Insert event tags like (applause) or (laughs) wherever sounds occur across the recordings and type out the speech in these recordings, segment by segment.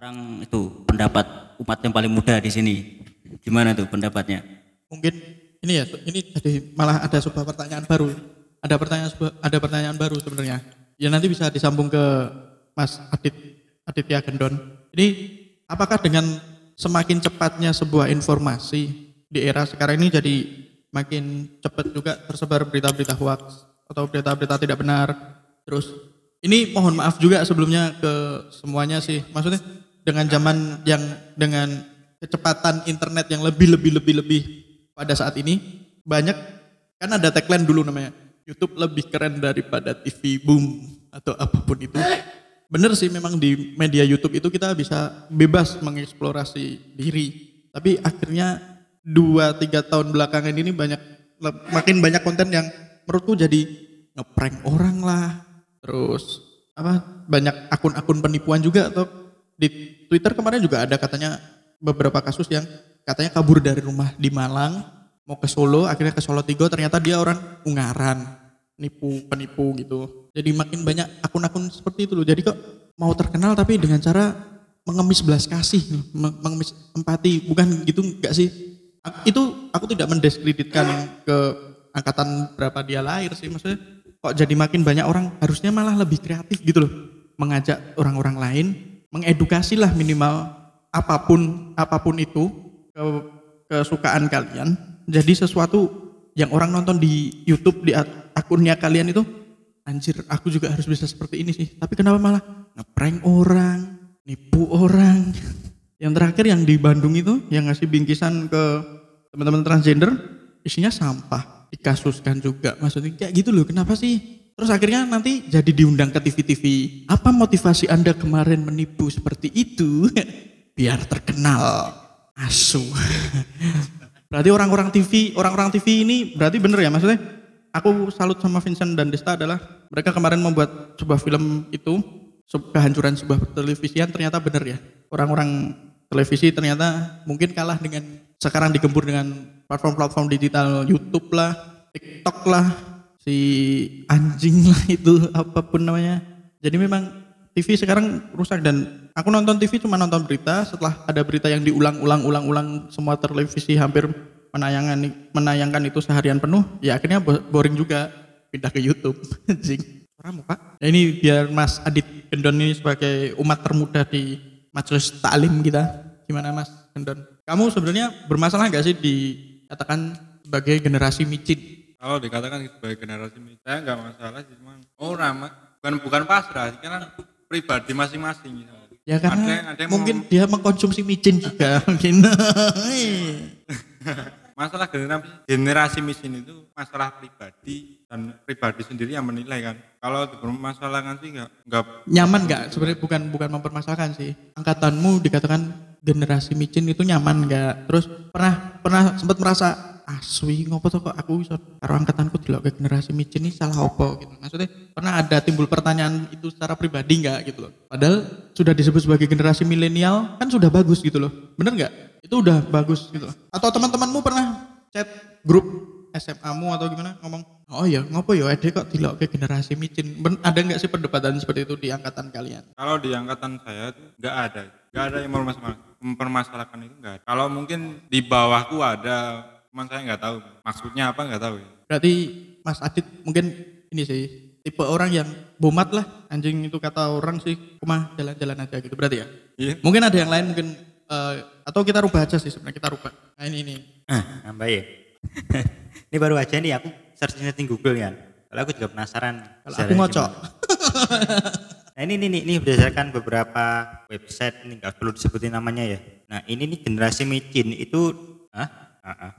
Sekarang itu pendapat umat yang paling muda di sini. Gimana tuh pendapatnya? Mungkin ini ya, ini jadi malah ada sebuah pertanyaan baru. Ada pertanyaan ada pertanyaan baru sebenarnya. Ya nanti bisa disambung ke Mas Adit Aditya Gendon. Ini apakah dengan semakin cepatnya sebuah informasi di era sekarang ini jadi makin cepat juga tersebar berita-berita hoax atau berita-berita tidak benar. Terus ini mohon maaf juga sebelumnya ke semuanya sih. Maksudnya dengan zaman yang dengan kecepatan internet yang lebih lebih lebih lebih pada saat ini banyak kan ada tagline dulu namanya YouTube lebih keren daripada TV boom atau apa pun itu. Bener sih memang di media YouTube itu kita bisa bebas mengeksplorasi diri. Tapi akhirnya dua tiga tahun belakangan ini banyak makin banyak konten yang menurutku jadi ngeprank orang lah. Terus apa banyak akun-akun penipuan juga atau di Twitter kemarin juga ada katanya beberapa kasus yang katanya kabur dari rumah di Malang mau ke Solo akhirnya ke Solo Tigo ternyata dia orang Ungaran nipu penipu gitu. Jadi makin banyak akun-akun seperti itu loh. Jadi kok mau terkenal tapi dengan cara mengemis belas kasih meng- mengemis empati bukan gitu enggak sih? Itu aku tidak mendiskreditkan ke angkatan berapa dia lahir sih maksudnya kok jadi makin banyak orang harusnya malah lebih kreatif gitu loh mengajak orang-orang lain mengedukasi lah minimal apa pun apa pun itu ke kesukaan kalian. Jadi sesuatu yang orang nonton di YouTube di ak- akunnya kalian itu anjir aku juga harus bisa seperti ini sih. Tapi kenapa malah? Ngeprank orang nipu orang. (laughs) Yang terakhir yang di Bandung itu yang ngasih bingkisan ke teman-teman transgender isinya sampah. Dikasuskan juga. Maksudnya kayak gitu loh kenapa sih terus akhirnya nanti jadi diundang ke TV-TV apa motivasi anda kemarin menipu seperti itu? (laughs) Biar terkenal. Asu. (laughs) Berarti orang-orang TV orang-orang TV ini berarti bener ya maksudnya? Aku salut sama Vincent dan Desta adalah mereka kemarin membuat sebuah film itu kehancuran sebuah televisian ternyata bener ya. Orang-orang televisi ternyata mungkin kalah dengan sekarang digempur dengan platform-platform digital YouTube lah TikTok lah si anjing lah (laughs) itu apa pun namanya. Jadi memang TV sekarang rusak dan aku nonton TV cuma nonton berita. Setelah ada berita yang diulang-ulang-ulang-ulang semua televisi hampir menayangkan menayangkan itu seharian penuh ya akhirnya bo- boring juga. Pindah ke YouTube (laughs) anjing. Muka ya ini biar Mas Adit Gendon ini sebagai umat termuda di majelis taklim kita. Gimana Mas Gendon? Kamu sebenarnya bermasalah nggak sih dikatakan sebagai generasi micin Kalau dikatakan sebagai generasi saya nggak masalah sih, cuman orang Mas. bukan bukan pasrah, sih, karena pribadi masing-masing. gitu. Ya karena Ada yang- ada yang mungkin mau- dia mengkonsumsi micin juga (laughs) mungkin. (laughs) masalah generasi generasi mesin itu masalah pribadi dan pribadi sendiri yang menilai kan. Kalau dipermasalahkan sih nggak nggak nyaman nggak? Sebenarnya bukan bukan mempermasalahkan sih. Angkatanmu dikatakan generasi micin itu nyaman nggak? Terus pernah pernah sempat merasa aswi ngopo tuh kok aku bisa karo angkatanku delok ke generasi micin ini salah opo gitu. Maksudnya pernah ada timbul pertanyaan itu secara pribadi nggak gitu loh. Padahal sudah disebut sebagai generasi milenial kan sudah bagus gitu loh. Bener nggak? Itu udah bagus gitu loh. Atau teman-temanmu pernah chat grup SMA-mu atau gimana ngomong, oh ya ngopo ya ade kok dilok ke generasi micin. Ben- ada nggak sih perdebatan seperti itu di angkatan kalian? kalau di angkatan saya itu nggak ada, nggak ada yang mempermasalahkan, mempermasalahkan itu nggak ada. Kalau mungkin di bawahku ada, cuman saya nggak tahu maksudnya apa nggak tahu. ya. Berarti Mas Adit mungkin ini sih tipe orang yang bomat lah anjing itu kata orang sih cuma jalan-jalan aja gitu berarti ya Iya. mungkin ada yang lain mungkin eh, atau kita rubah aja sih sebenarnya kita rubah nah ini ini Ah, nambah ya. (laughs) ini baru aja nih aku searching searching Google kan. Kalau aku juga penasaran. kalau aku ngocok. (laughs) Nah ini, ini, ini, ini berdasarkan beberapa website, ini nggak perlu disebutin namanya ya. Nah ini nih generasi micin itu, ah,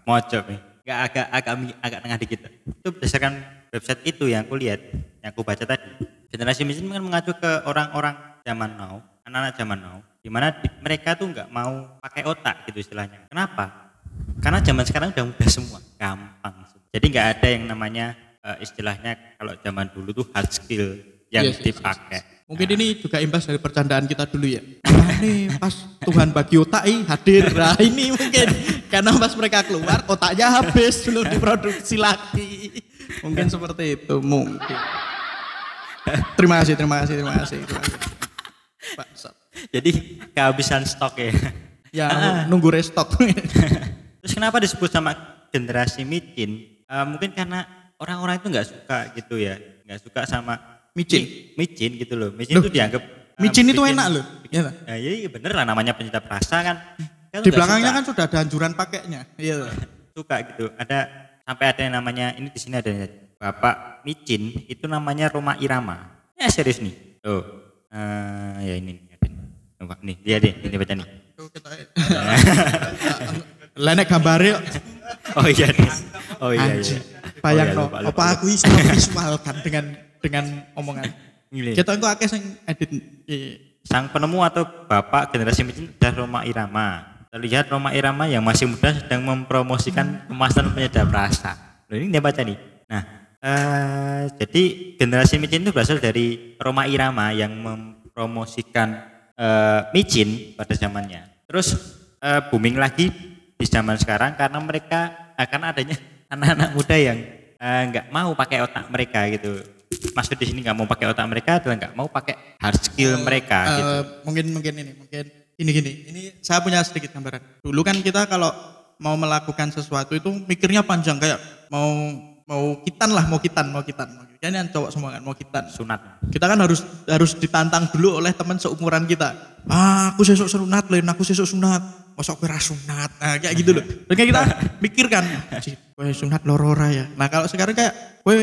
mocok nih. Nggak agak agak agak tengah dikit. Itu berdasarkan website itu yang aku lihat, yang aku baca tadi. Generasi micin kan mengacu ke orang-orang zaman now, anak-anak zaman now, di mana di- mereka tuh nggak mau pakai otak gitu istilahnya. Kenapa? Karena zaman sekarang udah mudah semua, gampang. Jadi nggak ada yang namanya eh, istilahnya kalau zaman dulu tuh hard skill yang Yes, yes, yes, dipakai. mungkin ini juga imbas dari percandaan kita dulu ya Nah, nih pas Tuhan bagi otak ih, hadir nah ini mungkin karena pas mereka keluar otaknya habis belum diproduksi lagi mungkin seperti itu mungkin terima kasih terima kasih terima kasih, terima kasih. Pak Sat. Jadi kehabisan stok ya. Ya nunggu restock. Terus kenapa disebut sama generasi micin? Eh, mungkin karena orang-orang itu nggak suka gitu ya, nggak suka sama Micin? mi- micin gitu loh. Micin itu dianggap micin itu bikin- enak loh. Iya. Ya, iya iya, bener lah namanya penyedap rasa kan. Kan Di belakangnya suka. kan sudah ada anjuran pakainya. Iya. (laughs) suka gitu. Ada sampai ada yang namanya ini di sini ada Bapak Micin itu namanya Roma Irama. Ya serius nih. Tuh. Eh, ya ini nih. nih. Coba nih, dia deh, ini baca nih. Lenek gambare kok. Oh iya. Oh iya iya. Anjing. Oh, Bayang iya, no, lupa, lupa, apa lupa. aku iso visualkan dengan dengan omongan. Kita engko akeh sing edit. Sang penemu atau bapak generasi adalah Roma Irama. Terlihat Roma Irama yang masih muda sedang mempromosikan kemasan penyedap rasa. Loh, ini dia baca nih. Nah, eh, jadi generasi micin itu berasal dari Roma Irama yang mempromosikan eh, micin pada zamannya. Terus eh, booming lagi di zaman sekarang karena mereka akan adanya (laughs) anak-anak muda yang nggak mau pakai otak mereka gitu. Maksud di sini nggak mau pakai otak mereka adalah nggak mau pakai hard skill mereka Eh, gitu. mungkin mungkin ini mungkin ini gini. Ini saya punya sedikit gambaran. Dulu kan kita kalau mau melakukan sesuatu itu mikirnya panjang kayak mau mau kitan lah mau kitan mau kitan. Mau kitan yang cowok semua kan mau kitan. Sunat. kita kan harus harus ditantang dulu oleh teman seumuran kita. Ah aku sesuk sunat lain aku sesuk sunat. Masa aku sunat? Nah kayak gitu loh. (laughs) Dan kayak kita mikirkan "Cih, kowe sunat lorora ya? Nah kalau sekarang kayak kowe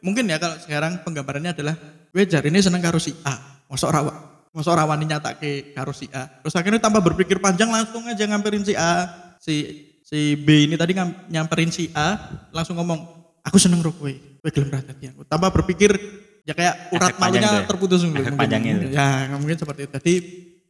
mungkin ya kalau sekarang penggambarannya adalah kowe jari ini seneng karo si A masa ora wa- masa ora wani nyatake karo si A terus akhirnya tanpa berpikir panjang langsung aja ngamperin si A si si B ini tadi nyamperin si A langsung ngomong aku seneng ro kowe kowe gelem dadi aku tanpa berpikir ya kayak urat Efek panjang malunya ya? terputus. Efek mungkin. panjangnya itu. Ya, mungkin seperti itu. Jadi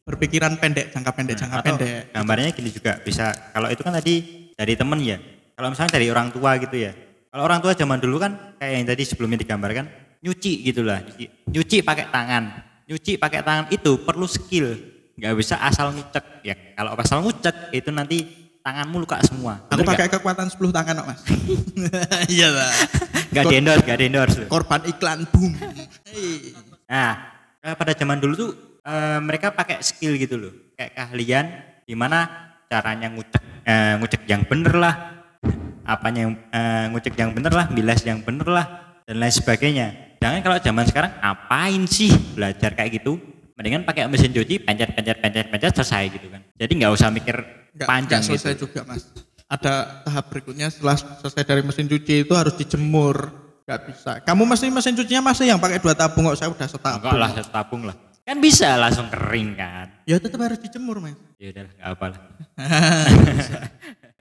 berpikiran pendek, jangka pendek, jangka Atau pendek. gambarnya gini juga bisa. Kalau itu kan tadi dari temen ya. Kalau misalnya dari orang tua gitu ya. Kalau orang tua zaman dulu kan kayak yang tadi sebelumnya digambarkan nyuci gitulah. Nyuci, nyuci pakai tangan. Nyuci pakai tangan itu perlu skill. nggak bisa asal ngucek ya. Kalau asal ngucek itu nanti tanganmu luka semua. Aku pakai kekuatan 10 tangan kok, Mas. (laughs) Iya lah. nggak di endorse, nggak di endorse. Korban iklan boom. Nah, eh, pada zaman dulu tuh eh, mereka pakai skill gitu loh, kayak keahlian gimana caranya ngucek eh, ngucek yang bener lah, apanya yang eh, ngucek yang bener lah, bilas yang bener lah, dan lain sebagainya. Jangan kalau zaman sekarang ngapain sih belajar kayak gitu? Mendingan pakai mesin cuci, pencet, pencet, pencet, pencet, selesai gitu kan. Jadi nggak usah mikir Nggak, panjang nggak selesai gitu. juga, Mas. Ada tahap berikutnya setelah selesai dari mesin cuci itu harus dijemur. Gak bisa. Kamu mesti mesin cucinya masih yang pakai dua tabung kok saya udah setabung. Enggak lah, satu tabung lah. Kan bisa langsung kering kan. Ya tetap harus dijemur, Mas. Ya udah, nggak apa lah. (laughs) (laughs)